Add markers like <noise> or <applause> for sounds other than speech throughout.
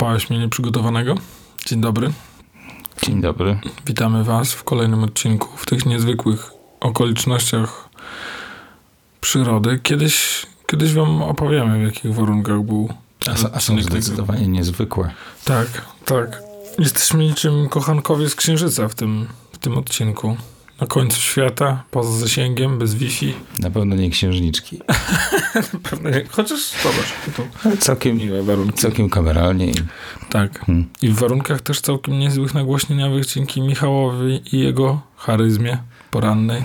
Złapałeś mnie nieprzygotowanego. Dzień dobry. Dzień dobry. Witamy Was w kolejnym odcinku w tych niezwykłych okolicznościach przyrody. Kiedyś, kiedyś Wam opowiemy, w jakich warunkach był A, a są odcinek tego. zdecydowanie niezwykłe. Tak, tak. Jesteśmy niczym kochankowie z Księżyca w tym, w tym odcinku. Na końcu świata, poza zasięgiem, bez Wi-Fi. Na pewno nie księżniczki. <laughs> Pewnie nie. Chociaż zobacz, to całkiem, miłe warunki. całkiem kameralnie. Tak. Hmm. I w warunkach też całkiem niezłych nagłośnieniowych dzięki Michałowi i jego charyzmie porannej.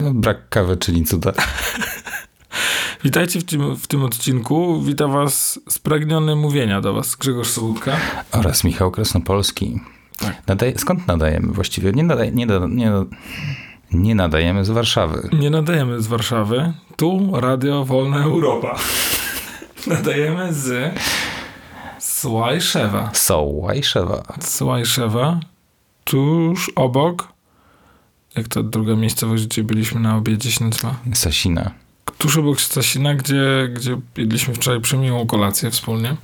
No, brak kawy, czyli cuda. <laughs> Witajcie w tym, w tym odcinku. Witam was spragniony mówienia do was Grzegorz Sołutka. Oraz Michał Krasnopolski. Tak. Nadaje, skąd nadajemy właściwie? Nie, nadaje, nie, nie, nie nadajemy z Warszawy. Nie nadajemy z Warszawy. Tu Radio Wolna Europa. <laughs> nadajemy z Słajszewa. Sołajszewa. Słajszewa. Tuż obok. Jak ta druga miejscowość, gdzie byliśmy na obiedzie się nazywa? Sasina. Tuż obok Stasina, gdzie, gdzie jedliśmy wczoraj przemiłą kolację wspólnie.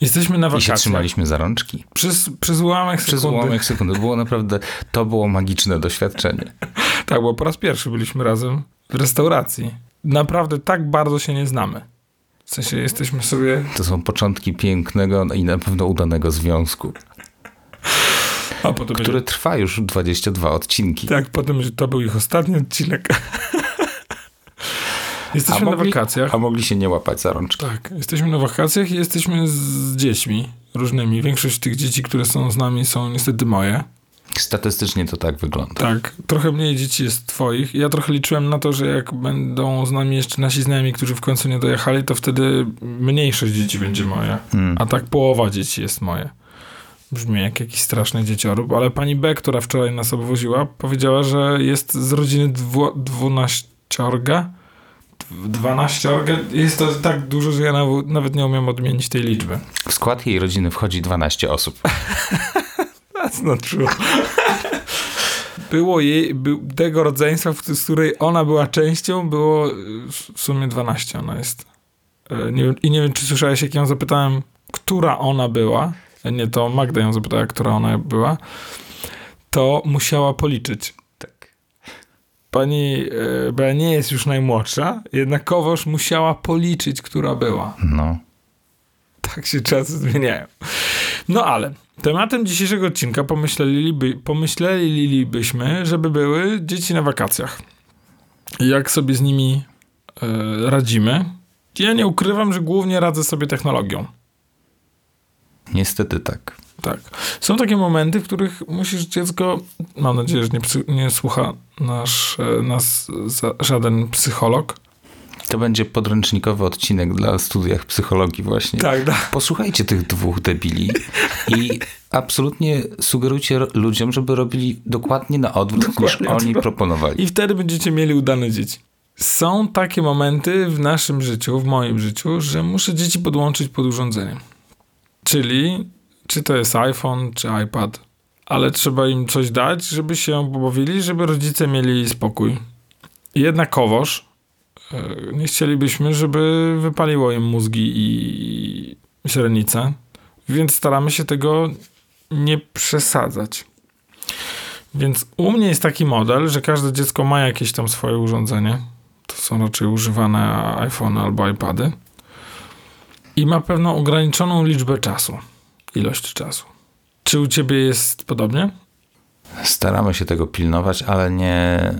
Jesteśmy na I się wakacjach. trzymaliśmy za rączki. Przez, przez ułamek Przez sekundy. ułamek sekundy. Było naprawdę, to było magiczne doświadczenie. <laughs> Tak, bo po raz pierwszy byliśmy razem w restauracji. Naprawdę tak bardzo się nie znamy. W sensie jesteśmy sobie... To są początki pięknego i na pewno udanego związku, A potem który trwa już 22 odcinki. Tak, potem, że to był ich ostatni odcinek. <laughs> jesteśmy A na mogli- wakacjach. A mogli się nie łapać za rączki. Tak, jesteśmy na wakacjach i jesteśmy z dziećmi różnymi. Większość tych dzieci, które są z nami, są niestety moje. Statystycznie to tak wygląda. Tak, trochę mniej dzieci jest twoich. Ja trochę liczyłem na to, że jak będą z nami jeszcze nasi znajomi, którzy w końcu nie dojechali, to wtedy mniejszość dzieci będzie moje. Mm. A tak połowa dzieci jest moje. Brzmi jak jakiś straszny dzieciorób, ale pani B, która wczoraj nas obwoziła, powiedziała, że jest z rodziny dwu, dwunaściorga. Dw- Dwanaściorga. Jest to tak dużo, że ja naw- nawet nie umiem odmienić tej liczby. W skład jej rodziny wchodzi 12 osób. <laughs> That's not true. Było jej, był, tego rodzeństwa, w- z której ona była częścią, było y, w sumie 12 ona jest. E, Nie, I nie wiem, czy słyszałeś, jak ją zapytałem, która ona była. E, Nie, to Magda ją zapytała, która ona była. To musiała policzyć. Pani e, B nie jest już najmłodsza, jednakowoż musiała policzyć, która była. No. Tak się czasy zmieniają. No ale tematem dzisiejszego odcinka pomyśleliby, pomyślelibyśmy, żeby były dzieci na wakacjach. Jak sobie z nimi e, radzimy. Ja nie ukrywam, że głównie radzę sobie technologią. Niestety tak. Tak. Są takie momenty, w których musisz dziecko, mam nadzieję, że nie, psy, nie słucha nasz, e, nas za, żaden psycholog. To będzie podręcznikowy odcinek dla studiach psychologii właśnie. Tak, tak. Posłuchajcie tych dwóch debili i absolutnie sugerujcie ludziom, żeby robili dokładnie na odwrót niż Dokładnie oni odwrót. proponowali. I wtedy będziecie mieli udane dzieci. Są takie momenty w naszym życiu, w moim życiu, że muszę dzieci podłączyć pod urządzenie. Czyli, czy to jest iPhone, czy iPad, ale trzeba im coś dać, żeby się pobawili, żeby rodzice mieli spokój. Jednakowoż e, nie chcielibyśmy, żeby wypaliło im mózgi i źrenice, więc staramy się tego nie przesadzać. Więc u mnie jest taki model, że każde dziecko ma jakieś tam swoje urządzenie. To są raczej używane iPhone albo iPady. I ma pewną ograniczoną liczbę czasu. Ilość czasu. Czy u ciebie jest podobnie? Staramy się tego pilnować, ale nie,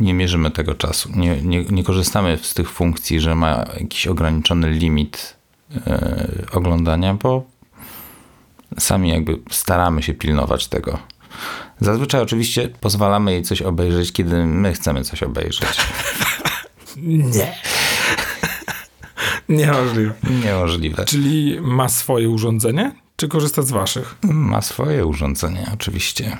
nie mierzymy tego czasu. Nie, nie, nie korzystamy z tych funkcji, że ma jakiś ograniczony limit e, oglądania, bo sami jakby staramy się pilnować tego. Zazwyczaj oczywiście pozwalamy jej coś obejrzeć, kiedy my chcemy coś obejrzeć. <laughs> Nie. <laughs> Niemożliwe. Niemożliwe. Czyli ma swoje urządzenie, czy korzysta z waszych? Ma swoje urządzenie, oczywiście.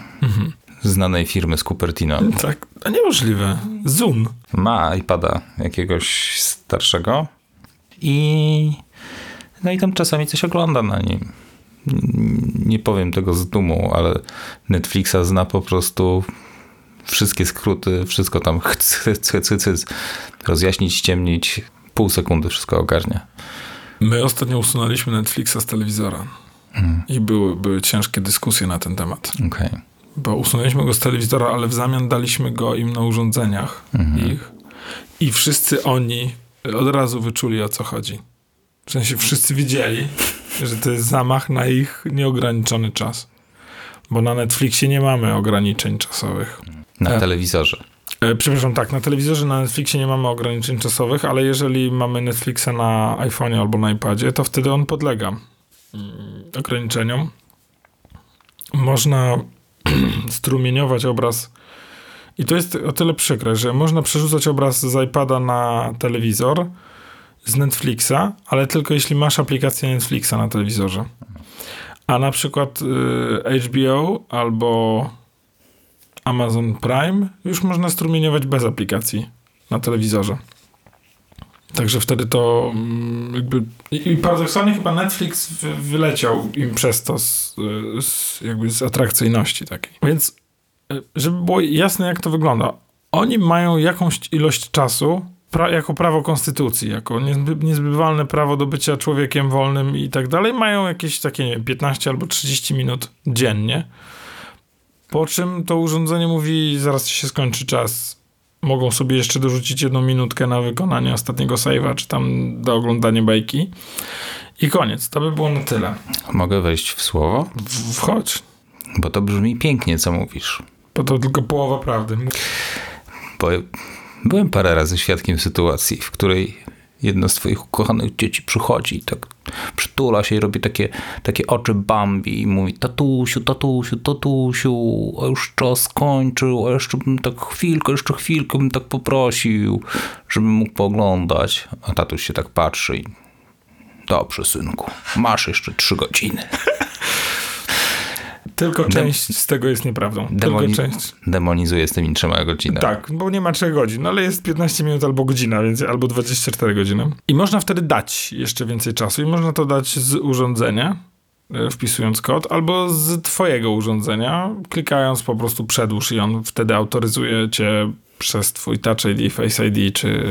Znanej firmy z Cupertino. <laughs> Tak, a niemożliwe. Zoom. Ma iPada jakiegoś starszego i no i tam czasami coś ogląda na nim. Nie powiem tego z dumą, ale Netflixa zna po prostu wszystkie skróty, wszystko tam chc, chc, chc, chc, rozjaśnić, ściemnić, pół sekundy wszystko ogarnia. My ostatnio usunęliśmy Netflixa z telewizora. I były, były ciężkie dyskusje na ten temat. Okej. Bo usunęliśmy go z telewizora, ale w zamian daliśmy go im na urządzeniach ich. I wszyscy oni od razu wyczuli o co chodzi. W sensie wszyscy wiedzieli, że to jest zamach na ich nieograniczony czas. Bo na Netflixie nie mamy ograniczeń czasowych. Na E. telewizorze. E, przepraszam, tak, na telewizorze na Netflixie nie mamy ograniczeń czasowych, ale jeżeli mamy Netflixa na iPhone'ie albo na iPadzie, to wtedy on podlega mm, ograniczeniom. Można <clears throat> strumieniować obraz i to jest o tyle przykre, że można przerzucać obraz z iPada na telewizor z Netflixa, ale tylko jeśli masz aplikację Netflixa na telewizorze. A na przykład y, HBO albo Amazon Prime już można strumieniować bez aplikacji na telewizorze. Także wtedy to mm, jakby... I paradoksalnie chyba Netflix wy, wyleciał im przez to z, z, jakby z atrakcyjności takiej. Więc y, żeby było jasne jak to wygląda. Oni mają jakąś ilość czasu pra, jako prawo konstytucji, jako niezby, niezbywalne prawo do bycia człowiekiem wolnym i tak dalej. Mają jakieś takie, nie wiem, 15 albo 30 minut dziennie. Po czym to urządzenie mówi, zaraz się skończy czas. Mogą sobie jeszcze dorzucić jedną minutkę na wykonanie ostatniego save'a, czy tam do oglądania bajki. I koniec. To by było na tyle. Mogę wejść w słowo? W- Wchodź. Bo to brzmi pięknie, co mówisz. Bo to tylko połowa prawdy. Bo byłem parę razy świadkiem sytuacji, w której jedno z twoich ukochanych dzieci przychodzi i tak przytula się i robi takie, takie oczy Bambi i mówi tatusiu, tatusiu, tatusiu, a już czas skończył, a jeszcze bym tak chwilkę, jeszcze chwilkę bym tak poprosił, żebym mógł pooglądać. A tatuś się tak patrzy i dobrze, synku, masz jeszcze trzy godziny. Tylko część z tego jest nieprawdą. Demoni- Tylko część. Demonizuje z tymi trzema godzinami. Tak, bo nie ma 3 godzin, no ale jest 15 minut albo godzina, więc albo 24 godziny. I można wtedy dać jeszcze więcej czasu i można to dać z urządzenia, e, wpisując kod, albo z twojego urządzenia, klikając po prostu przedłuż i on wtedy autoryzuje cię przez twój Touch ID, Face ID czy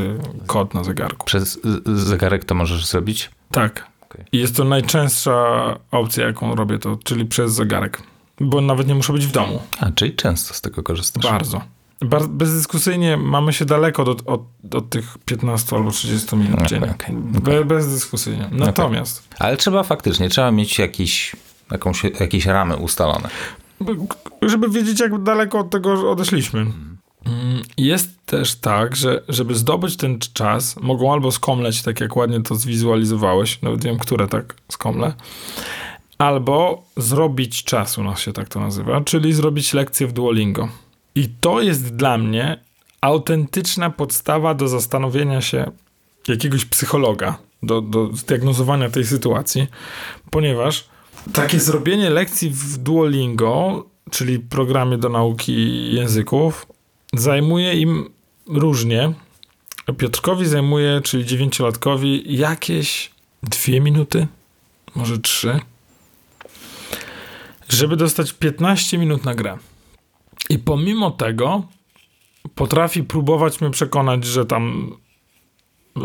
kod na zegarku. Przez zegarek to możesz zrobić? Tak. I jest to najczęstsza opcja, jaką robię to, czyli przez zegarek. Bo nawet nie muszę być w domu. A, czyli często z tego korzystasz. Bardzo. Bar- bezdyskusyjnie mamy się daleko od, od, od tych 15 albo 30 minut Okej, dziennie. okej, Be- bezdyskusyjnie. Natomiast Ale trzeba faktycznie, trzeba mieć jakiś, jakąś, jakieś ramy ustalone. żeby wiedzieć, jak daleko od tego odeszliśmy. Mm, Jest też tak, że żeby zdobyć ten czas, mogą albo skomleć, tak jak ładnie to zwizualizowałeś, nawet wiem, które tak skomle, albo zrobić czas, u nas się tak to nazywa, czyli zrobić lekcję w Duolingo. I to jest dla mnie autentyczna podstawa do zastanowienia się jakiegoś psychologa, do, do zdiagnozowania tej sytuacji, ponieważ takie zrobienie lekcji w Duolingo, czyli programie do nauki języków, zajmuje im różnie. Piotrkowi zajmuje, czyli dziewięciolatkowi, jakieś dwie minuty, może trzy, żeby dostać 15 minut na grę. I pomimo tego potrafi próbować mnie przekonać, że tam e,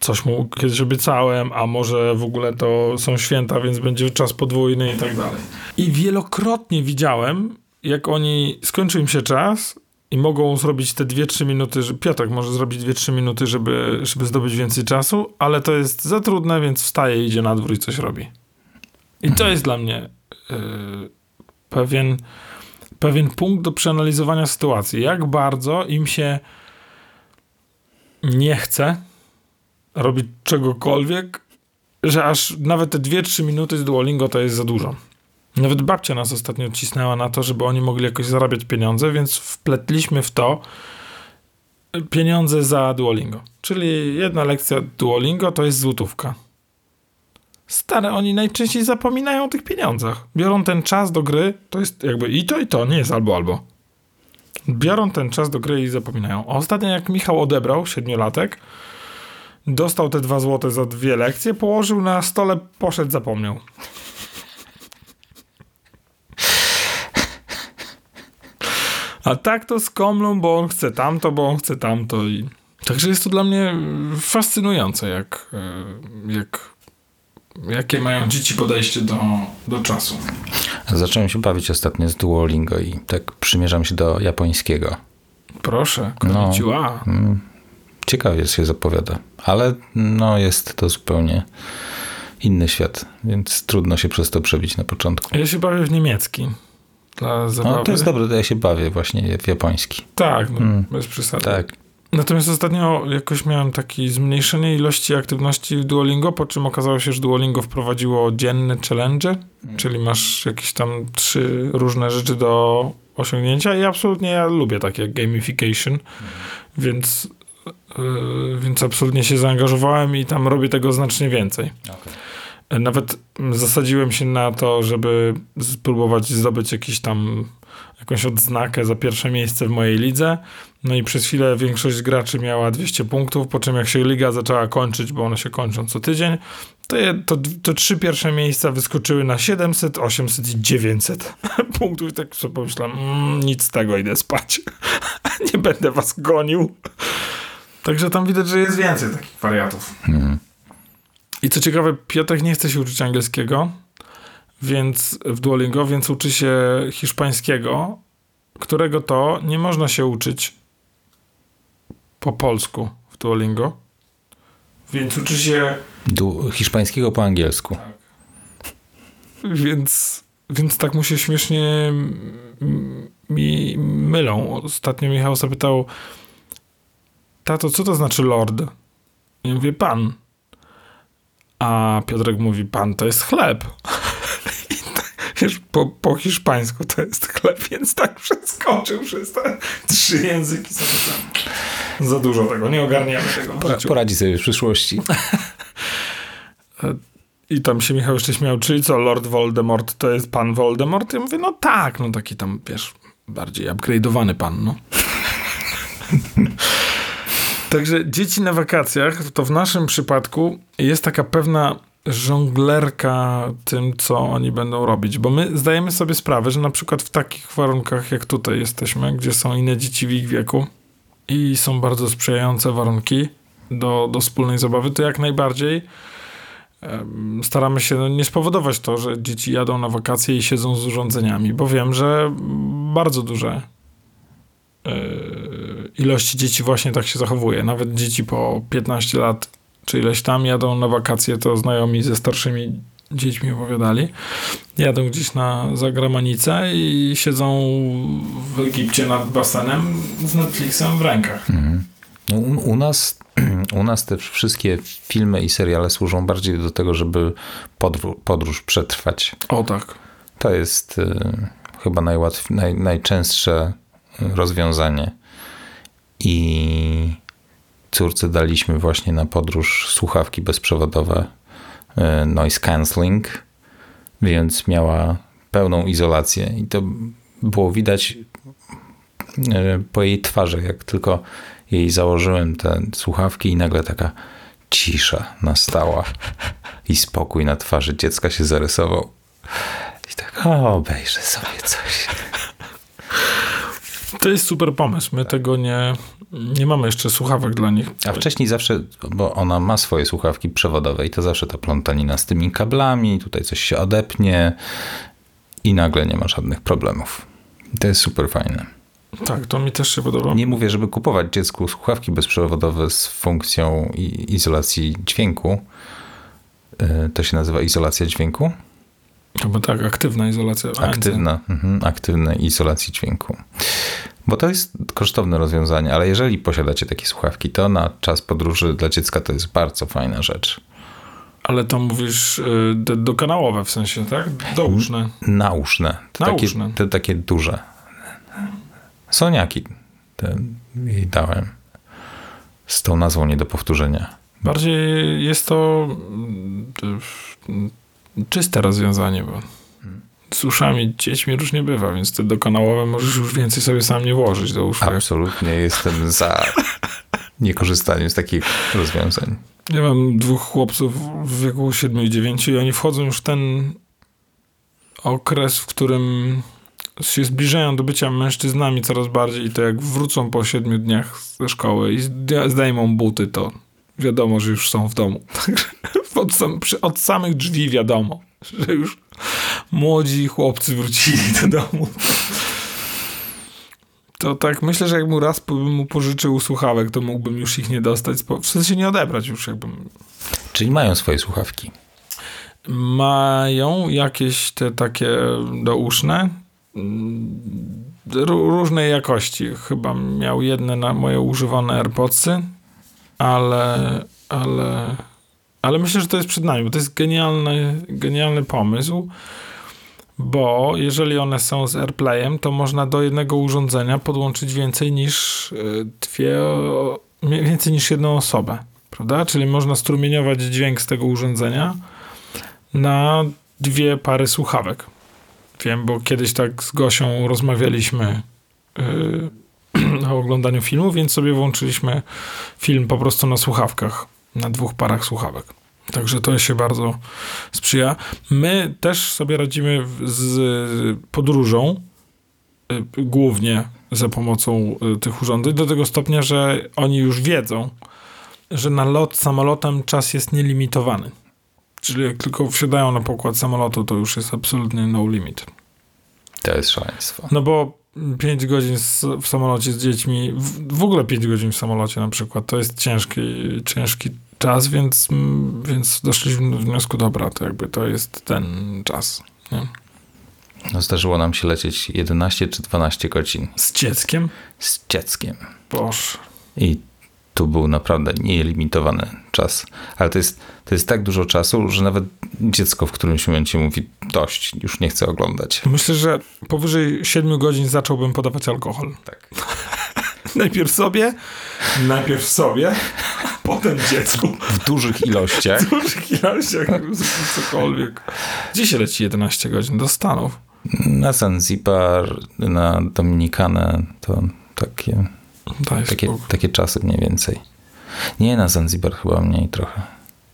coś mu kiedyś obiecałem, a może w ogóle to są święta, więc będzie czas podwójny i tak dalej. I wielokrotnie widziałem, jak oni, skończył im się czas i mogą zrobić te 2-3 minuty, że Piotrek może zrobić 2-3 minuty, żeby, żeby zdobyć więcej czasu, ale to jest za trudne, więc wstaje, idzie na dwór i coś robi. I to jest dla mnie pewien, pewien punkt do przeanalizowania sytuacji. Jak bardzo im się nie chce robić czegokolwiek, że aż nawet te 2-3 minuty z Duolingo to jest za dużo. Nawet babcia nas ostatnio cisnęła na to, żeby oni mogli jakoś zarabiać pieniądze, więc wpletliśmy w to pieniądze za Duolingo. Czyli jedna lekcja Duolingo to jest złotówka. Stare, oni najczęściej zapominają o tych pieniądzach. Biorą ten czas do gry, to jest jakby i to, i to, nie jest albo, albo. Biorą ten czas do gry i zapominają. Ostatnio jak Michał odebrał, siedmiolatek, dostał te dwa złote za dwie lekcje, położył na stole, poszedł, zapomniał. A tak to z komlą, bo on chce tamto, bo on chce tamto i... Także jest to dla mnie fascynujące, jak, e, jak jakie mają dzieci podejście do, do czasu. Zacząłem się bawić ostatnio z Duolingo i tak przymierzam się do japońskiego. Proszę, konnichiwa. No, ciekawie się zapowiada, ale no jest to zupełnie inny świat, więc trudno się przez to przebić na początku. Ja się bawię w niemiecki. Dla zabawy. No to jest dobre, to ja się bawię właśnie w japoński. Tak, no, mm. bez przesady. Tak. Natomiast ostatnio jakoś miałem takie zmniejszenie ilości aktywności w Duolingo, po czym okazało się, że Duolingo wprowadziło dzienne challenge, mm. czyli masz jakieś tam trzy różne rzeczy do osiągnięcia i absolutnie ja lubię takie gamification, mm. więc, yy, więc absolutnie się zaangażowałem i tam robię tego znacznie więcej. Okay. Nawet zasadziłem się na to, żeby spróbować zdobyć jakiś tam jakąś odznakę za pierwsze miejsce w mojej lidze. No i przez chwilę większość graczy miała 200 punktów, po czym jak się liga zaczęła kończyć, bo one się kończą co tydzień, to, je, to, to trzy pierwsze miejsca wyskoczyły na 700, 800 i 900 <laughs> punktów. I tak sobie pomyślałem, mm, nic z tego, idę spać. <laughs> Nie będę was gonił. Także tam widać, że jest więcej takich wariatów. Hmm. I co ciekawe, Piotrek nie chce się uczyć angielskiego, więc w Duolingo, więc uczy się hiszpańskiego, którego to nie można się uczyć po polsku w Duolingo. Więc uczy się du hiszpańskiego po angielsku. Tak. Więc, więc tak mu się śmiesznie mi mylą. Ostatnio Michał zapytał tato, co to znaczy lord? I mówię, pan. A Piotrek mówi, pan to jest chleb. <laughs> wiesz, po, po hiszpańsku to jest chleb, więc tak przeskoczył przez te trzy języki sobie tam. Za dużo tego, nie ogarniamy tego. Poradzi sobie w przyszłości. <laughs> I tam się Michał jeszcze śmiał, czyli co, Lord Voldemort to jest pan Voldemort? Ja mówię, no tak, no taki tam, wiesz, bardziej upgrade'owany pan, no. <laughs> Także dzieci na wakacjach, to w naszym przypadku jest taka pewna żonglerka tym, co oni będą robić, bo my zdajemy sobie sprawę, że na przykład w takich warunkach, jak tutaj jesteśmy, gdzie są inne dzieci w ich wieku i są bardzo sprzyjające warunki do, do wspólnej zabawy, to jak najbardziej staramy się no, nie spowodować to, że dzieci jadą na wakacje i siedzą z urządzeniami, bo wiem, że bardzo duże yy, ilości dzieci właśnie tak się zachowuje. Nawet dzieci po 15 lat czy ileś tam jadą na wakacje, to znajomi ze starszymi dziećmi opowiadali. Jadą gdzieś na zagramanicę i siedzą w Egipcie nad basenem z Netflixem w rękach. Mhm. No, u, nas, <clears throat> u nas te wszystkie filmy i seriale służą bardziej do tego, żeby podróż, podróż przetrwać. O tak. To jest y, chyba najłatw, naj, najczęstsze rozwiązanie. I córce daliśmy właśnie na podróż słuchawki bezprzewodowe e, noise cancelling, więc miała pełną izolację i to było widać e, po jej twarzy, jak tylko jej założyłem te słuchawki i nagle taka cisza nastała i spokój na twarzy dziecka się zarysował. I tak, o, obejrzę sobie coś. To jest super pomysł. My tego nie, nie mamy jeszcze słuchawek dla nich. A wcześniej zawsze, bo ona ma swoje słuchawki przewodowe i to zawsze ta plątanina z tymi kablami, tutaj coś się odepnie i nagle nie ma żadnych problemów. To jest super fajne. Tak, to mi też się podoba. Nie mówię, żeby kupować dziecku słuchawki bezprzewodowe z funkcją izolacji dźwięku. E, to się nazywa izolacja dźwięku? Chyba tak, aktywna izolacja. Aktywna, mhm, izolacji dźwięku. Bo to jest kosztowne rozwiązanie, ale jeżeli posiadacie takie słuchawki, to na czas podróży dla dziecka to jest bardzo fajna rzecz. Ale to mówisz y, dokanałowe w sensie, tak? Douszne. Nauszne. To Nauszne. Takie, te takie duże. Soniaki te dałem. Z tą nazwą nie do powtórzenia. Bardziej jest to y, czyste rozwiązanie, bo z uszami dziećmi różnie bywa, więc te dokanałowe możesz już więcej sobie sam nie włożyć do uszu. Absolutnie jestem za niekorzystaniem z takich rozwiązań. Ja mam dwóch chłopców w wieku 7 i 9 i oni wchodzą już w ten okres, w którym się zbliżają do bycia mężczyznami coraz bardziej i to jak wrócą po 7 dniach ze szkoły i zdejmą buty, to wiadomo, że już są w domu. <laughs> od, sam, od samych drzwi wiadomo, że już młodzi chłopcy wrócili do domu. To tak, myślę, że jak mu raz bym mu pożyczył słuchawek, to mógłbym już ich nie dostać, w sensie nie odebrać już jakbym. Czyli mają swoje słuchawki? Mają jakieś te takie douszne, różnej jakości. Chyba miał jedne na moje używane AirPodsy, ale, ale, ale myślę, że to jest przed nami, bo to jest genialny, genialny pomysł, bo jeżeli one są z AirPlayem, to można do jednego urządzenia podłączyć więcej niż y, dwie, więcej niż jedną osobę, prawda? Czyli można strumieniować dźwięk z tego urządzenia na dwie pary słuchawek. Wiem, bo kiedyś tak z Gosią rozmawialiśmy yy, <clears throat> o oglądaniu filmu, więc sobie włączyliśmy film po prostu na słuchawkach, na dwóch parach słuchawek. Także to się bardzo sprzyja. My też sobie radzimy z podróżą, yy, głównie za pomocą yy, tych urządzeń, do tego stopnia, że oni już wiedzą, że na lot samolotem czas jest nielimitowany. Czyli jak tylko wsiadają na pokład samolotu, to już jest absolutnie no limit. To jest szaleństwo. No bo 5 godzin w samolocie z dziećmi, w, w ogóle 5 godzin w samolocie na przykład, to jest ciężki, ciężki czas, więc, więc doszliśmy do wniosku, dobra, to jakby to jest ten czas. Nie? No zdarzyło nam się lecieć 11 czy 12 godzin. Z dzieckiem? Z dzieckiem. Boże. I tu był naprawdę nielimitowany czas. Ale to jest, to jest tak dużo czasu, że nawet dziecko w którymś momencie mówi dość, już nie chce oglądać. Myślę, że powyżej 7 godzin zacząłbym podawać alkohol. Tak. <laughs> najpierw sobie, najpierw sobie, potem dziecku. W dużych ilościach. W dużych ilościach, cokolwiek. Gdzie się leci 11 godzin? Do Stanów. Na Zanzibar, na Dominikanę, to takie takie, takie czasy mniej więcej. Nie, na Zanzibar chyba mniej trochę.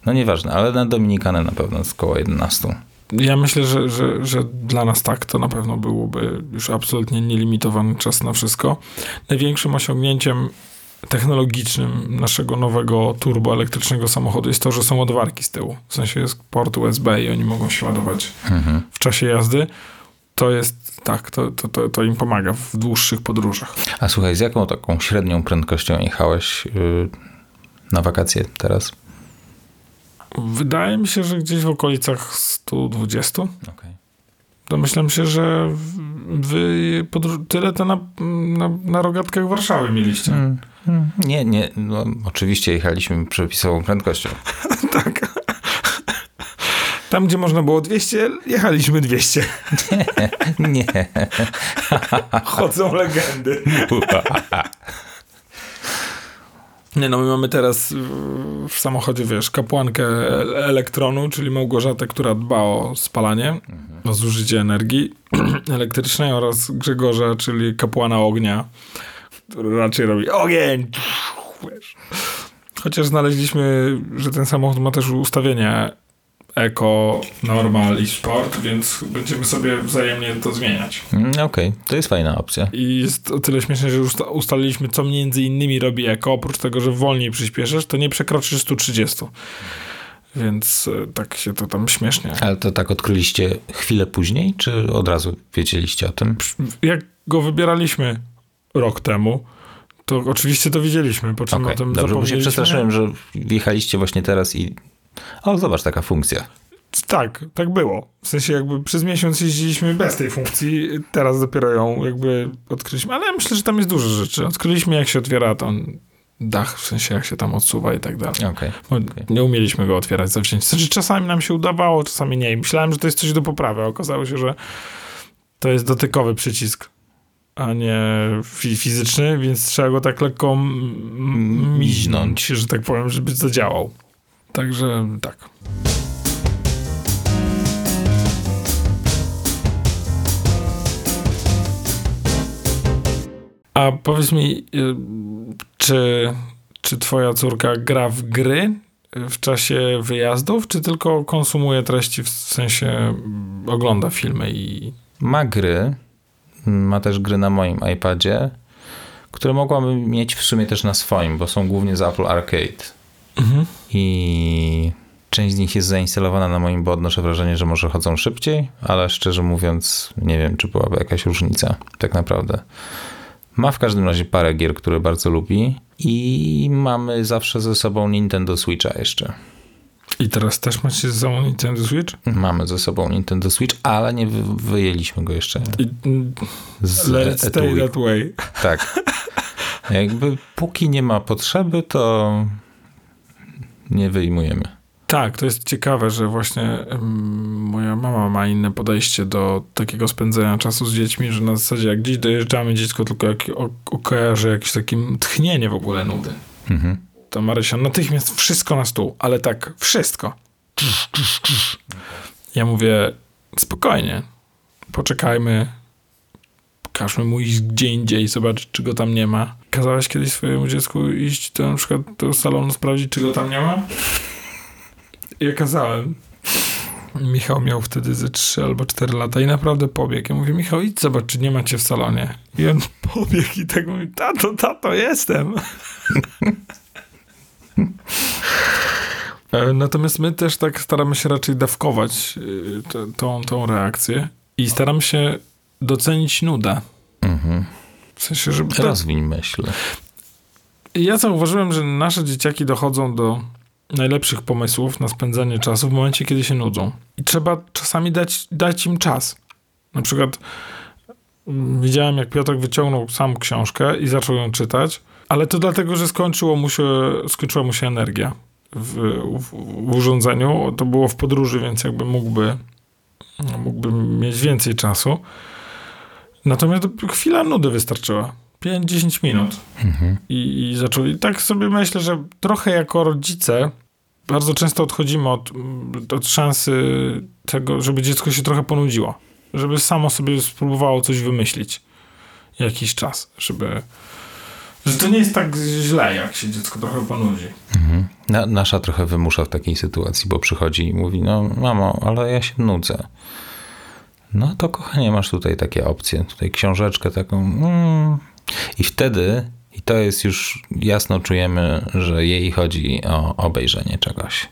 No nieważne, ale na Dominikanę na pewno około 11. Ja myślę, że, że, że dla nas tak to na pewno byłoby już absolutnie nielimitowany czas na wszystko. Największym osiągnięciem technologicznym naszego nowego turboelektrycznego samochodu jest to, że są ładowarki z tyłu. W sensie jest port USB i oni mogą się ładować mhm. w czasie jazdy. To jest tak, to, to, to, to, im pomaga w dłuższych podróżach. A słuchaj, z jaką taką średnią prędkością jechałeś yy, na wakacje teraz? Wydaje mi się, że gdzieś w okolicach 120. Okay. Domyślam się, że wy tyle to na, na, na rogatkach Warszawy mieliście. Mm, nie, nie. No, oczywiście jechaliśmy przepisową prędkością. <laughs> tak. Tam, gdzie można było 200, jechaliśmy 200. <laughs> Nie. nie. <laughs> Chodzą legendy. Nie no, my mamy teraz w samochodzie, wiesz, kapłankę elektronu, czyli Małgorzatę, która dba o spalanie, mhm. o zużycie energii <clears throat> elektrycznej oraz Grzegorza, czyli kapłana ognia, który raczej robi ogień. Wiesz. Chociaż znaleźliśmy, że ten samochód ma też ustawienie eko, normal i sport, więc będziemy sobie wzajemnie to zmieniać. Mm, okej, okay. to jest fajna opcja. I jest o tyle śmieszne, że już ustaliliśmy, co między innymi robi eko, oprócz tego, że wolniej przyspieszysz, to nie przekroczysz 130. Więc e, tak się to tam śmiesznie. Ale to tak odkryliście chwilę później, czy od razu wiedzieliście o tym? Jak go wybieraliśmy rok temu, to oczywiście to widzieliśmy, po czym okay, o tym Dobrze, bo się przestraszyłem, że wjechaliście właśnie teraz i o, zobacz, taka funkcja. Tak, tak było. W sensie jakby przez miesiąc jeździliśmy bez tej funkcji, teraz dopiero ją jakby odkryliśmy, ale myślę, że tam jest dużo rzeczy. Odkryliśmy jak się otwiera ten dach, w sensie jak się tam odsuwa i tak dalej. Okay, okay. Nie umieliśmy go otwierać zawzięcie. Znaczy czasami nam się udawało, czasami nie. I myślałem, że to jest coś do poprawy, a okazało się, że to jest dotykowy przycisk, a nie fizyczny, więc trzeba go tak lekko miźnąć, że tak powiem, żeby zadziałał. Także tak. A powiedz mi, y, czy, czy twoja córka gra w gry w czasie wyjazdów, czy tylko konsumuje treści, w sensie ogląda filmy i... Ma gry, ma też gry na moim iPadzie, które mogłabym mieć w sumie też na swoim, bo są głównie z Apple Arcade. Mhm. I Część z nich jest zainstalowana na moim, bo odnoszę wrażenie, że może chodzą szybciej, ale szczerze mówiąc, nie wiem, czy byłaby jakaś różnica, tak naprawdę. Ma w każdym razie parę gier, które bardzo lubi i mamy zawsze ze sobą Nintendo Switcha jeszcze. I teraz też macie ze sobą Nintendo Switch? Mamy ze sobą Nintendo Switch, ale nie wy wyjęliśmy go jeszcze. I, Z let it stay etui. that way. Tak. Jakby póki nie ma potrzeby, to nie wyjmujemy. Tak, to jest ciekawe, że właśnie moja mama ma inne podejście do takiego spędzania czasu z dziećmi, że na zasadzie jak gdzieś dojeżdżamy, dziecko tylko jak o, kojarzy jakieś takie tchnienie w ogóle nudy. Mhm. To Marysia natychmiast wszystko na stół, ale tak wszystko. Ja mówię, spokojnie, poczekajmy, każmy mu iść gdzie indziej, zobaczyć, czy go tam nie ma. Kazałeś kiedyś swojemu dziecku iść do, na przykład do salonu, sprawdzić, czy go tam nie ma? Ja kazałem. Michał miał wtedy ze 3 albo 4 lata i naprawdę pobiegł. Ja mówię, Michał, idź zobacz, czy nie macie w salonie. I on pobiegł i tak mówi, tato, tato, jestem. <laughs> E, Natomiast my też tak staramy się raczej dawkować t- tą, tą reakcję i staramy się docenić nudę. Mhm. W sensie, żeby... Rozwiń myśl. Ja zauważyłem, że nasze dzieciaki dochodzą do najlepszych pomysłów na spędzanie czasu w momencie, kiedy się nudzą. I trzeba czasami dać, dać im czas. Na przykład mm, widziałem, jak Piotr wyciągnął sam książkę i zaczął ją czytać, ale to dlatego, że skończyło mu się, skończyła mu się energia w, w, w urządzeniu. To było w podróży, więc jakby mógłby, mógłby mieć więcej czasu. Natomiast chwila nudy wystarczyła. 5-10 minut. Mhm. I, I zaczął. I tak sobie myślę, że trochę jako rodzice bardzo często odchodzimy od, od szansy tego, żeby dziecko się trochę ponudziło. Żeby samo sobie spróbowało coś wymyślić. Jakiś czas, żeby. Że to nie jest tak źle, jak się dziecko trochę ponudzi. Mhm. Na, nasza trochę wymusza w takiej sytuacji, bo przychodzi i mówi, no mamo, ale ja się nudzę. No to kochanie, masz tutaj takie opcje, tutaj książeczkę taką. Mm. I wtedy, i to jest już jasno czujemy, że jej chodzi o obejrzenie czegoś.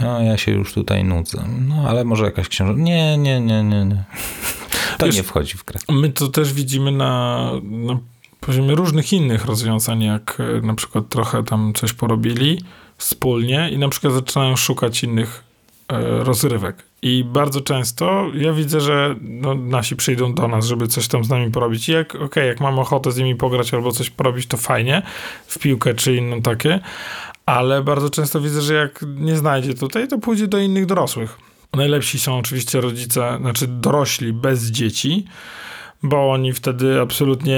No ja się już tutaj nudzę. No ale może jakaś książka. Nie, nie, nie, nie, nie. <laughs> To Wiesz- nie wchodzi w grę. My to też widzimy na, na poziomie różnych innych rozwiązań, jak e, na przykład trochę tam coś porobili wspólnie i na przykład zaczynają szukać innych e, rozrywek. I bardzo często ja widzę, że no, nasi przyjdą do nas, żeby coś tam z nami porobić. I jak, okej, jak mam ochotę z nimi pograć albo coś porobić, to fajnie, w piłkę czy inną takie, ale bardzo często widzę, że jak nie znajdzie tutaj, to pójdzie do innych dorosłych. Najlepsi są oczywiście rodzice, znaczy dorośli bez dzieci, bo oni wtedy absolutnie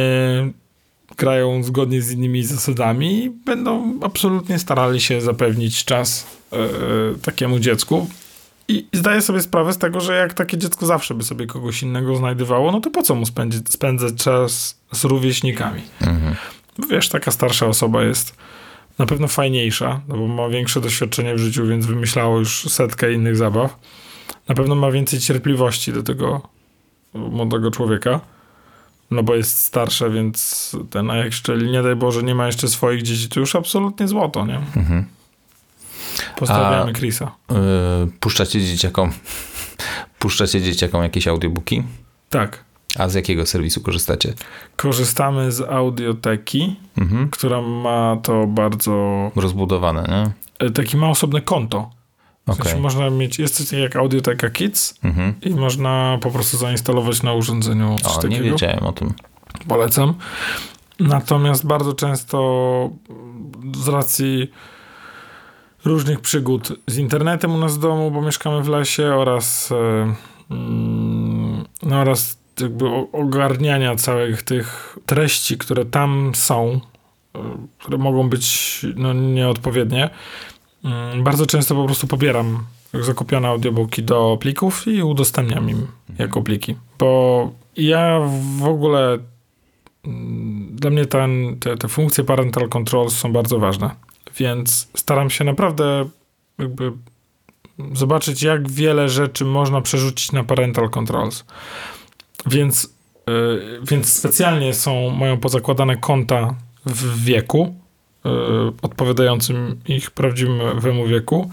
grają zgodnie z innymi zasadami i będą absolutnie starali się zapewnić czas e, takiemu dziecku. I zdaję sobie sprawę z tego, że jak takie dziecko zawsze by sobie kogoś innego znajdywało, no to po co mu spędzić, spędzać czas z rówieśnikami? Mhm. Bo wiesz, taka starsza osoba jest na pewno fajniejsza, no bo ma większe doświadczenie w życiu, więc wymyślało już setkę innych zabaw. Na pewno ma więcej cierpliwości do tego młodego człowieka, no bo jest starsze, więc ten, a jak jeszcze, nie daj Boże, nie ma jeszcze swoich dzieci, to już absolutnie złoto, nie? Mhm. Pozdrawiamy A- Chrisa. Yy, puszczacie dzieciakom <laughs> puszczacie dzieciakom jakieś audiobooki? Tak. A z jakiego serwisu korzystacie? Korzystamy z audioteki, Mhm. która ma to bardzo... Rozbudowane, nie? e, Taki ma osobne konto. W Okej. sensie można mieć, jest coś jak Audioteka Kids Mhm. i można po prostu zainstalować na urządzeniu coś O, nie takiego. wiedziałem o tym. Polecam. Natomiast bardzo często z racji różnych przygód z internetem u nas w domu, bo mieszkamy w lesie oraz e, mm, no oraz jakby ogarniania całych tych treści, które tam są, e, które mogą być no, nieodpowiednie. Mm, Bardzo często po prostu pobieram zakupione audiobooki do plików i udostępniam im jako pliki, bo ja w ogóle mm, dla mnie ten, te, te funkcje parental controls są bardzo ważne, więc staram się naprawdę jakby zobaczyć, jak wiele rzeczy można przerzucić na parental controls. Więc, yy, więc specjalnie są, mają pozakładane konta w wieku, odpowiadającym ich prawdziwemu wieku.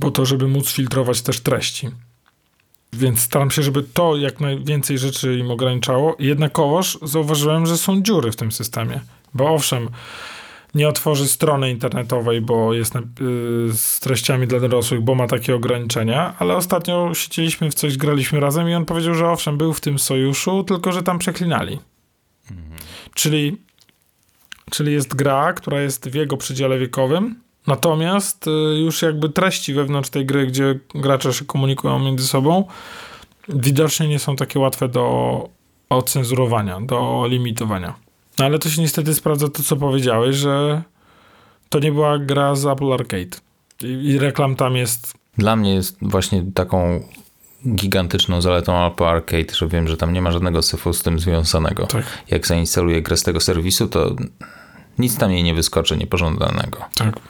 po to, żeby móc filtrować też treści. Więc staram się, żeby to jak najwięcej rzeczy im ograniczało. Jednakowoż zauważyłem, że są dziury w tym systemie. Bo owszem, nie otworzy strony internetowej, bo jest na, y, z treściami dla dorosłych, bo ma takie ograniczenia, ale ostatnio siedzieliśmy w coś, graliśmy razem i on powiedział, że owszem, był w tym sojuszu, tylko że tam przeklinali. Mhm. Czyli, czyli jest gra, która jest w jego przedziale wiekowym, natomiast y, już jakby treści wewnątrz tej gry, gdzie gracze się komunikują między sobą, widocznie nie są takie łatwe do ocenzurowania, do limitowania. No ale to się niestety sprawdza to, co powiedziałeś, że to nie była gra z Apple Arcade. I, i reklam tam jest. Dla mnie jest właśnie taką gigantyczną zaletą Apple Arcade, że wiem, że tam nie ma żadnego syfu z tym związanego. Tak. Jak zainstaluję grę z tego serwisu, to nic tam jej nie wyskoczy niepożądanego. Tak.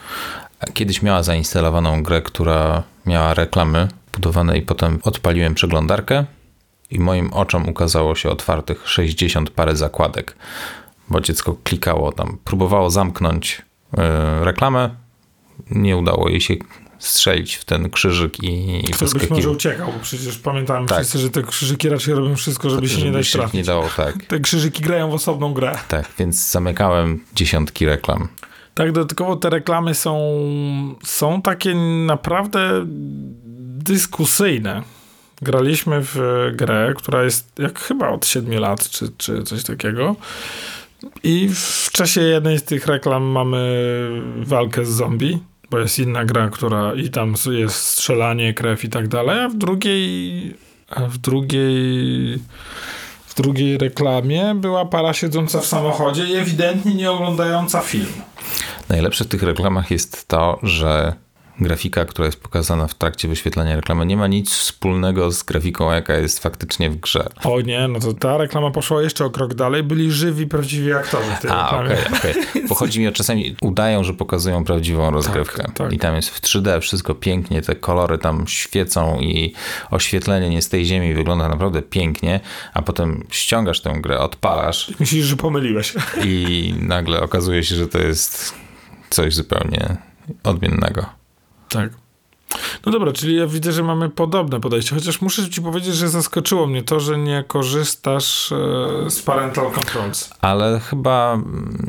Kiedyś miała zainstalowaną grę, która miała reklamy budowane i potem odpaliłem przeglądarkę i moim oczom ukazało się otwartych 60 parę zakładek bo dziecko klikało tam, próbowało zamknąć y, reklamę, nie udało jej się strzelić w ten krzyżyk i, i być może uciekał, bo przecież pamiętamy tak. wszyscy, że te krzyżyki raczej robią wszystko, żeby się nie dać trafić. nie dało, tak. <laughs> Te krzyżyki grają w osobną grę. Tak, więc zamykałem dziesiątki reklam. Tak, dodatkowo te reklamy są, są takie naprawdę dyskusyjne. Graliśmy w grę, która jest jak chyba od 7 lat, czy, czy coś takiego. I w czasie jednej z tych reklam mamy walkę z zombie, bo jest inna gra, która i tam jest strzelanie, krew i tak dalej, a w drugiej a w drugiej w drugiej reklamie była para siedząca w samochodzie i ewidentnie nie oglądająca film. Najlepsze w tych reklamach jest to, że grafika, która jest pokazana w trakcie wyświetlania reklamy, nie ma nic wspólnego z grafiką, jaka jest faktycznie w grze. O nie, no to ta reklama poszła jeszcze o krok dalej, byli żywi, prawdziwi aktorzy w tej A, reklamie. okej, okay, <laughs> okay. Bo chodzi mi o czasami udają, że pokazują prawdziwą rozgrywkę. Tak, tak. I tam jest w 3D wszystko pięknie, te kolory tam świecą i oświetlenie nie z tej ziemi wygląda naprawdę pięknie, a potem ściągasz tę grę, odpalasz. Myślisz, że pomyliłeś. I nagle okazuje się, że to jest coś zupełnie odmiennego. Tak. No dobra, czyli ja widzę, że mamy podobne podejście, chociaż muszę ci powiedzieć, że zaskoczyło mnie to, że nie korzystasz e, z parental controls. Ale chyba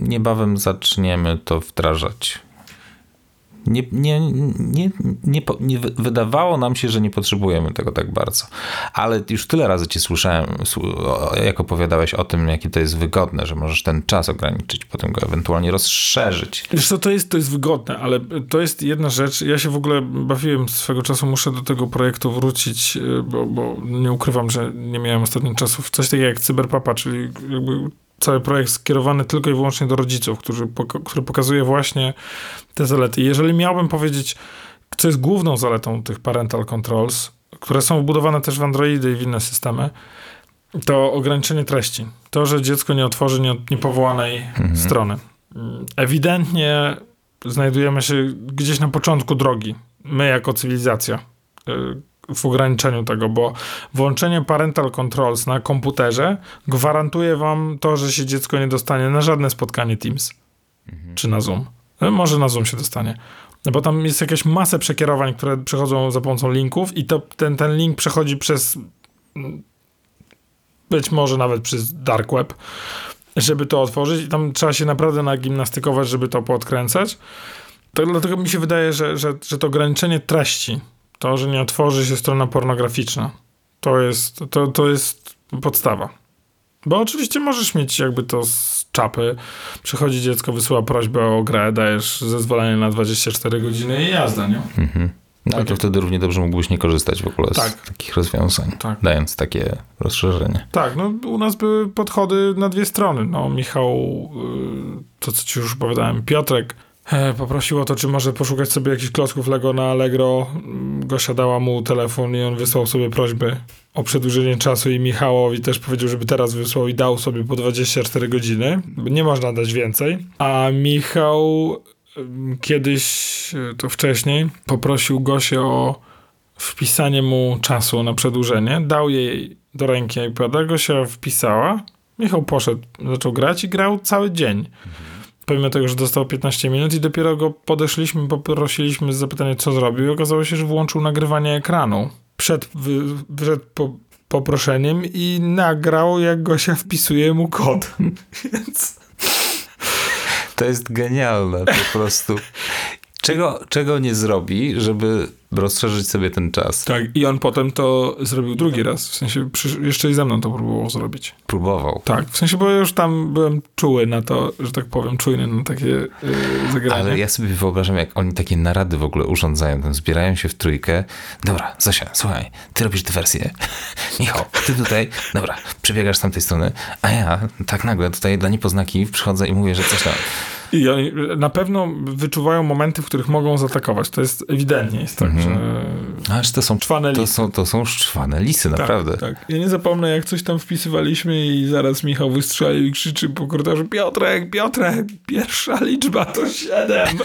niebawem zaczniemy to wdrażać nie, nie, nie, nie, nie, wydawało nam się, że nie potrzebujemy tego tak bardzo. Ale już tyle razy cię słyszałem, jak opowiadałeś o tym, jakie to jest wygodne, że możesz ten czas ograniczyć, potem go ewentualnie rozszerzyć. Wiesz co, to jest, to jest wygodne, ale to jest jedna rzecz. Ja się w ogóle bawiłem swego czasu, muszę do tego projektu wrócić, e, bo, bo nie ukrywam, że nie miałem ostatnio czasu coś takiego jak Cyberpapa, czyli jakby cały projekt skierowany tylko i wyłącznie do rodziców, który, który pokazuje właśnie te zalety. Jeżeli miałbym powiedzieć, co jest główną zaletą tych parental controls, które są wbudowane też w Androidy i w inne systemy, to ograniczenie treści. To, że dziecko nie otworzy nie, niepowołanej mhm. strony. Ewidentnie znajdujemy się gdzieś na początku drogi. My jako cywilizacja y, w ograniczeniu tego, bo włączenie parental controls na komputerze gwarantuje wam to, że się dziecko nie dostanie na żadne spotkanie Teams mhm. czy na Zoom. No, może na Zoom się dostanie. No bo tam jest jakaś masę przekierowań, które przechodzą za pomocą linków i to, ten, ten link przechodzi przez być może nawet przez dark web, żeby to otworzyć i tam trzeba się naprawdę nagimnastykować, żeby to podkręcać. To dlatego mi się wydaje, że, że, że to ograniczenie treści to, że nie otworzy się strona pornograficzna. To jest, to, to jest podstawa. Bo oczywiście możesz mieć jakby to z czapy. Przychodzi dziecko, wysyła prośbę o grę, dajesz zezwolenie na 24 godziny i jazda, nie? Mhm. No tak. to wtedy równie dobrze mógłbyś nie korzystać w ogóle tak. z takich rozwiązań, tak. dając takie rozszerzenie. Tak, no u nas były podchody na dwie strony. No Michał, y, to co ci już opowiadałem, Piotrek poprosił o to, czy może poszukać sobie jakichś klocków Lego na Allegro. Gosia dała mu telefon i on wysłał sobie prośby o przedłużenie czasu i Michałowi też powiedział, żeby teraz wysłał i dał sobie po 24 godziny. Nie można dać więcej. A Michał kiedyś, e, to wcześniej, poprosił Gosię o wpisanie mu czasu na przedłużenie. Dał jej do ręki iPada, Gosia wpisała. Michał poszedł, zaczął grać i grał cały dzień. Pomimo tego, że dostał 15 minut i dopiero go podeszliśmy, poprosiliśmy z zapytania, co zrobił i okazało się, że włączył nagrywanie ekranu przed, przed po, poproszeniem i nagrał, jak Gosia wpisuje mu kod. Więc... To jest genialne po prostu. Czego, czego nie zrobi, żeby rozszerzyć sobie ten czas? Tak, i on potem to zrobił drugi raz. W sensie jeszcze i ze mną to próbował zrobić. Próbował. Tak, w sensie, bo ja już tam byłem czuły na to, że tak powiem, czujny na takie yy, zagranie. Ale ja sobie wyobrażam, jak oni takie narady w ogóle urządzają, tam zbierają się w trójkę. Dobra, Zosia, słuchaj, ty robisz dywersję. <laughs> Michał, ty tutaj, dobra, przebiegasz z tamtej strony, a ja tak nagle tutaj dla niepoznaki przychodzę i mówię, że coś tam... I oni na pewno wyczuwają momenty, w których mogą zaatakować. To jest ewidentnie jest tak, -hmm. że... Aż to są czwane lisy. To są, to są szczwane lisy, tak, naprawdę. Tak. Ja nie zapomnę, jak coś tam wpisywaliśmy i zaraz Michał wystrzelił i krzyczy po korytarzu Piotrek, Piotrek, pierwsza liczba to siedem.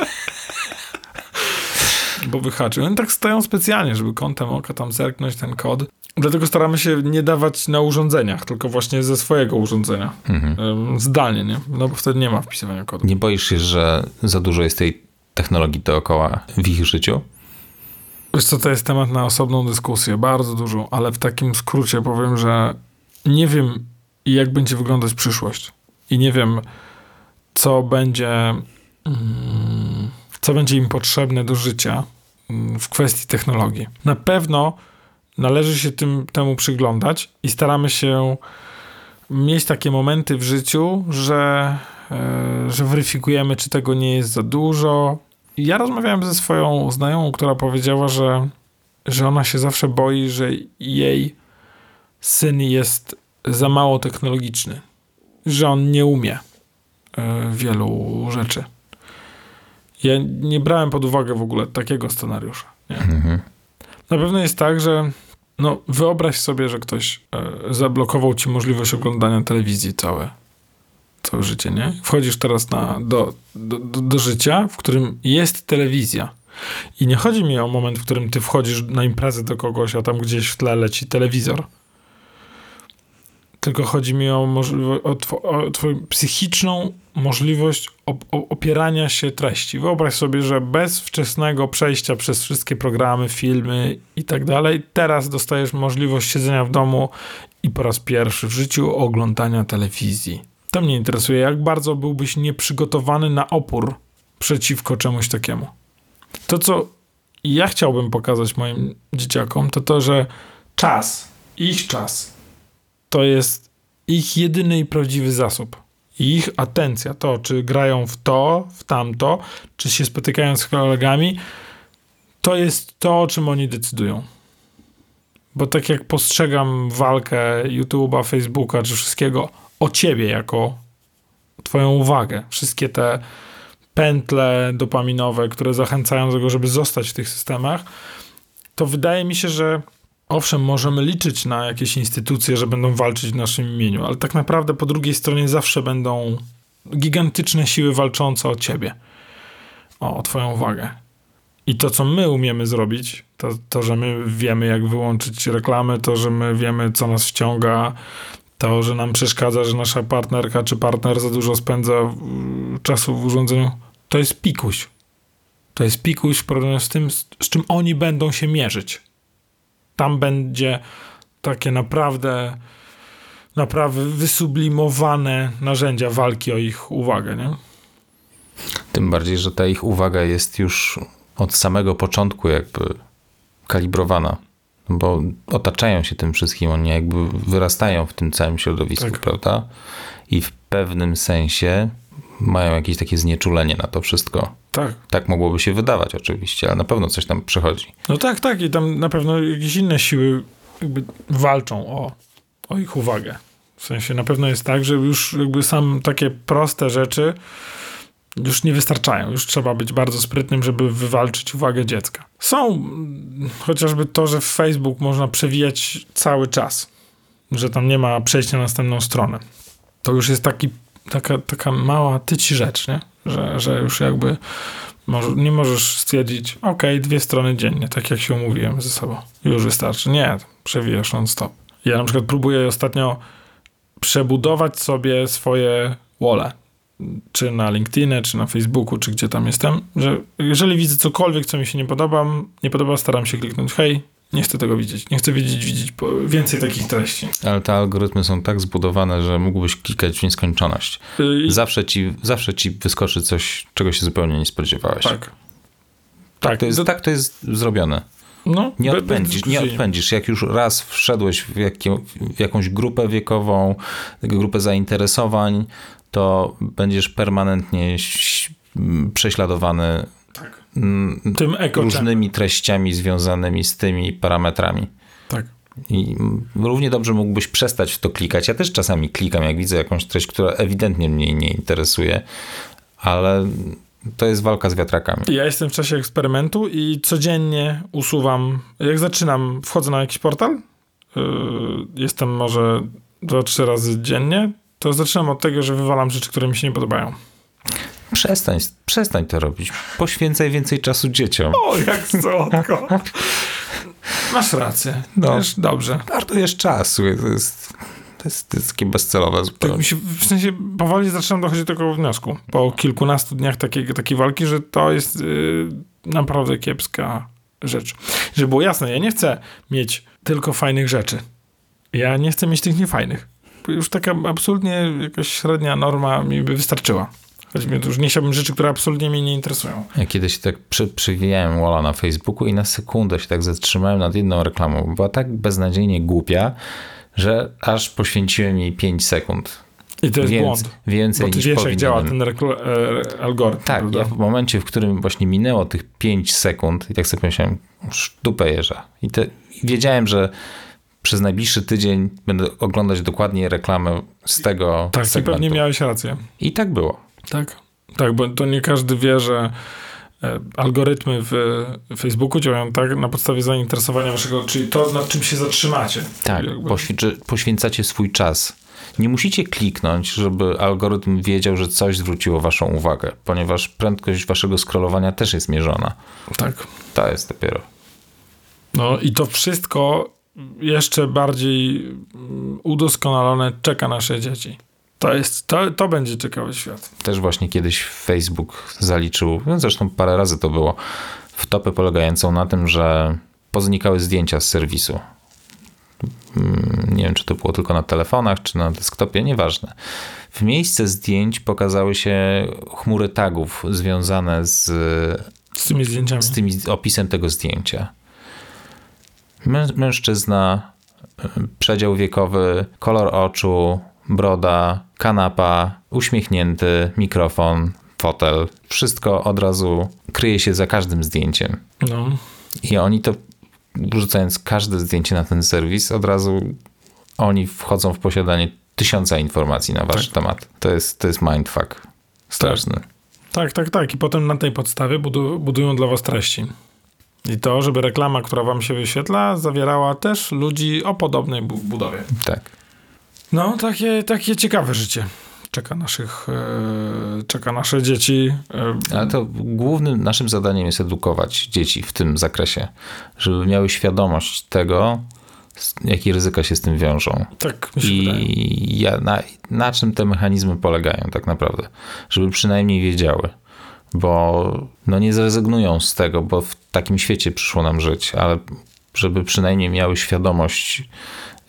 Bo wyhaczył. Oni tak stoją specjalnie, żeby kątem oka tam zerknąć ten kod. Dlatego staramy się nie dawać na urządzeniach, tylko właśnie ze swojego urządzenia. Mhm. Zdalnie, nie? No bo wtedy nie ma wpisywania kodu. Nie boisz się, że za dużo jest tej technologii dookoła w ich życiu? Wiesz co, to jest temat na osobną dyskusję, bardzo dużo, ale w takim skrócie powiem, że nie wiem, jak będzie wyglądać przyszłość. I nie wiem, co będzie, mm, co będzie im potrzebne do życia w kwestii technologii. Na pewno należy się tym, temu przyglądać i staramy się mieć takie momenty w życiu, że, e, że weryfikujemy, czy tego nie jest za dużo. Ja rozmawiałem ze swoją znajomą, która powiedziała, że, że ona się zawsze boi, że jej syn jest za mało technologiczny, że on nie umie e, wielu rzeczy. Ja nie brałem pod uwagę w ogóle takiego scenariusza. Mhm. Na pewno jest tak, że no, wyobraź sobie, że ktoś e, zablokował ci możliwość oglądania telewizji całe, całe życie, nie? Wchodzisz teraz na, do, do, do, do życia, w którym jest telewizja. I nie chodzi mi o moment, w którym ty wchodzisz na imprezę do kogoś, a tam gdzieś w tle leci telewizor tylko chodzi mi o, o, o twoją psychiczną możliwość op opierania się treści. Wyobraź sobie, że bez wczesnego przejścia przez wszystkie programy, filmy i tak dalej, teraz dostajesz możliwość siedzenia w domu i po raz pierwszy w życiu oglądania telewizji. To mnie interesuje, jak bardzo byłbyś nieprzygotowany na opór przeciwko czemuś takiemu. To, co ja chciałbym pokazać moim dzieciakom, to to, że czas, ich czas to jest ich jedyny i prawdziwy zasób. Ich atencja, to czy grają w to, w tamto, czy się spotykają z kolegami, to jest to, o czym oni decydują. Bo tak jak postrzegam walkę YouTube'a, Facebooka, czy wszystkiego o ciebie jako twoją uwagę, wszystkie te pętle dopaminowe, które zachęcają do tego, żeby zostać w tych systemach, to wydaje mi się, że Owszem, możemy liczyć na jakieś instytucje, że będą walczyć w naszym imieniu, ale tak naprawdę po drugiej stronie zawsze będą gigantyczne siły walczące o ciebie, o, o twoją uwagę. I to, co my umiemy zrobić, to, to, że my wiemy, jak wyłączyć reklamy, to, że my wiemy, co nas ściąga, to, że nam przeszkadza, że nasza partnerka czy partner za dużo spędza czasu w urządzeniu, to jest pikuś. To jest pikuś w porównaniu z tym, z czym oni będą się mierzyć tam będzie takie naprawdę naprawdę wysublimowane narzędzia walki o ich uwagę, nie? Tym bardziej, że ta ich uwaga jest już od samego początku jakby kalibrowana, bo otaczają się tym wszystkim, oni jakby wyrastają w tym całym środowisku, tak. prawda? I w pewnym sensie mają jakieś takie znieczulenie na to wszystko. Tak. Tak mogłoby się wydawać oczywiście, ale na pewno coś tam przychodzi. No tak, tak i tam na pewno jakieś inne siły jakby walczą o, o ich uwagę. W sensie na pewno jest tak, że już jakby sam takie proste rzeczy już nie wystarczają. Już trzeba być bardzo sprytnym, żeby wywalczyć uwagę dziecka. Są chociażby to, że w Facebook można przewijać cały czas, że tam nie ma przejścia na następną stronę. To już jest taki taka, taka mała tyci rzecz, nie? Że, że już jakby może, nie możesz stwierdzić, ok, dwie strony dziennie, tak jak się umówiłem ze sobą. Już wystarczy. Nie, przewijasz non-stop. Ja na przykład próbuję ostatnio przebudować sobie swoje wole. czy na LinkedInie, czy na Facebooku, czy gdzie tam jestem, że jeżeli widzę cokolwiek, co mi się nie podoba, nie podoba, staram się kliknąć hej, nie chcę tego widzieć. Nie chcę widzieć, widzieć więcej takich treści. Ale te algorytmy są tak zbudowane, że mógłbyś klikać w nieskończoność. I... Zawsze, ci, zawsze ci wyskoczy coś, czego się zupełnie nie spodziewałeś. Tak. Tak, tak to, jest, tak to jest zrobione. No, nie, odpędzisz, nie odpędzisz. Jak już raz wszedłeś w, jakie, w jakąś grupę wiekową, grupę zainteresowań, to będziesz permanentnie prześladowany. Tym różnymi treściami związanymi z tymi parametrami. Tak. I równie dobrze mógłbyś przestać w to klikać. Ja też czasami klikam, jak widzę jakąś treść, która ewidentnie mnie nie interesuje, ale to jest walka z wiatrakami. Ja jestem w czasie eksperymentu i codziennie usuwam, jak zaczynam, wchodzę na jakiś portal, yy, jestem może dwa, trzy razy dziennie, to zaczynam od tego, że wywalam rzeczy, które mi się nie podobają. Przestań, przestań to robić. Poświęcaj więcej czasu dzieciom. O, jak słodko. Masz rację. No, Wiesz, dobrze. Marnujesz czasu. To jest, to jest, to jest takie bezcelowe zupełnie. Tak mi się, w sensie powoli zaczynam dochodzić do tego wniosku. Po kilkunastu dniach takiej, takiej walki, że to jest yy, naprawdę kiepska rzecz. Żeby było jasne, ja nie chcę mieć tylko fajnych rzeczy. Ja nie chcę mieć tych niefajnych. Już taka absolutnie jakaś średnia norma mi by wystarczyła. Choćby już nie chciałbym rzeczy, które absolutnie mnie nie interesują. Ja kiedyś tak przy, przywijałem Walla na Facebooku i na sekundę się tak zatrzymałem nad jedną reklamą. Była tak beznadziejnie głupia, że aż poświęciłem jej 5 sekund. I to jest Więc, błąd. Więcej bo ty niż wiesz, jak działa ten e, algorytm. Tak, prawda? ja w momencie, w którym właśnie minęło tych 5 sekund i tak sobie pomyślałem, sztupę jeża. I, te, wiedziałem, że przez najbliższy tydzień będę oglądać dokładnie reklamę z tego Tak, segmentu. i pewnie miałeś rację. I tak było. Tak, tak, bo to nie każdy wie, że e, algorytmy w Facebooku działają tak na podstawie zainteresowania waszego, czyli to, nad czym się zatrzymacie. Tak, poświęcacie swój czas. Nie musicie kliknąć, żeby algorytm wiedział, że coś zwróciło waszą uwagę, ponieważ prędkość waszego scrollowania też jest mierzona. Tak. To jest dopiero. No i to wszystko jeszcze bardziej udoskonalone czeka nasze dzieci. To, jest, to, to będzie ciekawy świat. Też właśnie kiedyś Facebook zaliczył, no zresztą parę razy to było, w topę polegającą na tym, że poznikały zdjęcia z serwisu. Mm, nie wiem, czy to było tylko na telefonach, czy na desktopie, nieważne. W miejsce zdjęć pokazały się chmury tagów związane z, z tymi zdjęciami. Z tymi opisem tego zdjęcia. Mężczyzna, przedział wiekowy, kolor oczu, broda, kanapa, uśmiechnięty, mikrofon, fotel. Wszystko od razu kryje się za każdym zdjęciem. No. I oni to, wrzucając każde zdjęcie na ten serwis, od razu oni wchodzą w posiadanie tysiąca informacji na wasz tak. temat. To jest, to jest mindfuck. Straszny. Tak. tak, tak, tak. I potem na tej podstawie budują dla was treści. I to, żeby reklama, która wam się wyświetla, zawierała też ludzi o podobnej budowie. Tak. No, takie, takie ciekawe życie czeka naszych, e, czeka nasze dzieci. E, Ale to głównym naszym zadaniem jest edukować dzieci w tym zakresie, żeby miały świadomość tego, jakie ryzyka się z tym wiążą. Tak, mi się I ja, na, na czym te mechanizmy polegają tak naprawdę. Żeby przynajmniej wiedziały. Bo no nie zrezygnują z tego, bo w takim świecie przyszło nam żyć, ale żeby przynajmniej miały świadomość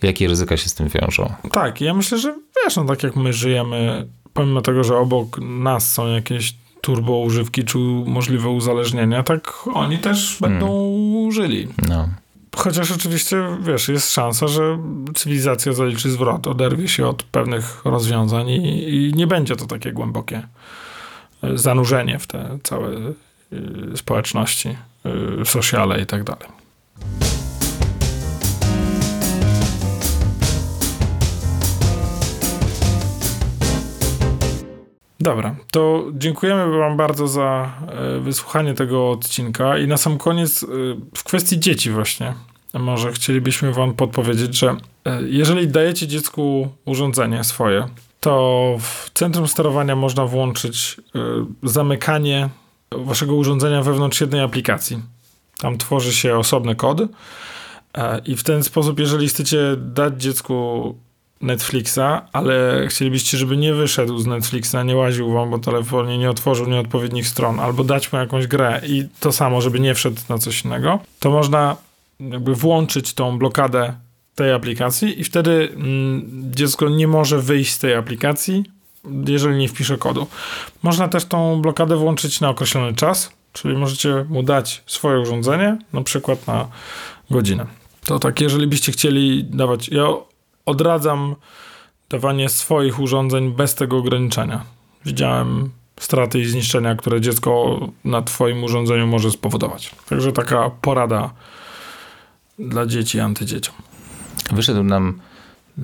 jakie ryzyka się z tym wiążą. Tak, ja myślę, że wiesz, no tak jak my żyjemy, pomimo tego, że obok nas są jakieś turbo używki czy możliwe uzależnienia, tak oni też będą hmm. żyli. No. Chociaż oczywiście, wiesz, jest szansa, że cywilizacja zaliczy zwrot, oderwie się od pewnych rozwiązań i, i nie będzie to takie głębokie e, zanurzenie w te całe y, społeczności, y, sociale i tak dalej. Dobra, to dziękujemy Wam bardzo za e, wysłuchanie tego odcinka. I na sam koniec, e, w kwestii dzieci, właśnie, może chcielibyśmy Wam podpowiedzieć, że e, jeżeli dajecie dziecku urządzenie swoje, to w centrum sterowania można włączyć zamykanie Waszego urządzenia wewnątrz jednej aplikacji. Tam tworzy się osobny kod. I w ten sposób, jeżeli chcecie dać dziecku Netflixa, ale chcielibyście, żeby nie wyszedł z Netflixa, nie łaził wam po telefonie, nie otworzył nieodpowiednich stron, albo dać mu jakąś grę i to samo, żeby nie wszedł na coś innego, to można jakby włączyć tą blokadę tej aplikacji i wtedy mm, dziecko nie może wyjść z tej aplikacji, jeżeli nie wpisze kodu. Można też tą blokadę włączyć na określony czas, czyli możecie mu dać swoje urządzenie, na przykład na godzinę. To tak, jeżeli byście chcieli dawać, ja odradzam dawanie swoich urządzeń bez tego ograniczenia. Widziałem straty i zniszczenia, które dziecko na twoim urządzeniu może spowodować. Także taka porada dla dzieci antydzieciom. Wyszedł nam,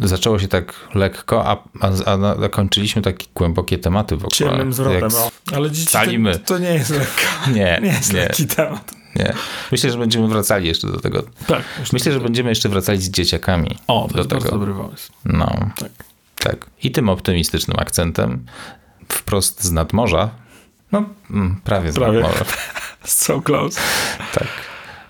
zaczęło się tak lekko, a, a, a zakończyliśmy takie głębokie tematy w ogóle. Ciemnym zwrotem, Jak. Ale dzieci to, to nie jest lekka. Nie, Nie jest nie, lekki temat. Nie. Myślę, że będziemy wracali jeszcze do tego. Tak. Myślę, że będziemy jeszcze wracali z dzieciakami. O, to do jest bardzo tego. dobry pomysł. No, Tak. tak. I tym optymistycznym akcentem, wprost z nadmorza, no mm, prawie z Prawie. nadmorza, <laughs> So close. tak.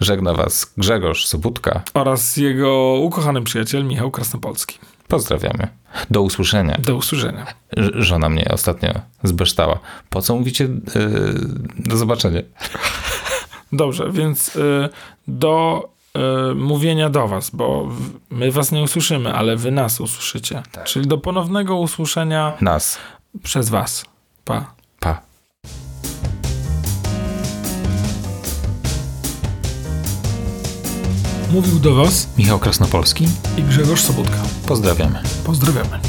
Żegna was Grzegorz Sobutka. Oraz jego ukochany przyjaciel Michał Krasnopolski. Pozdrawiamy. Do usłyszenia. Do usłyszenia. Żona mnie ostatnio zbeształa. Po co mówicie yy, do zobaczenia? <laughs> Dobrze, więc y, do y, mówienia do was, bo my was nie usłyszymy, ale wy nas usłyszycie. Czyli do ponownego usłyszenia Nas. przez was. Pa. Pa. Mówił do was Michał Krasnopolski. i Grzegorz Sobotka. Pozdrawiamy. Pozdrawiamy.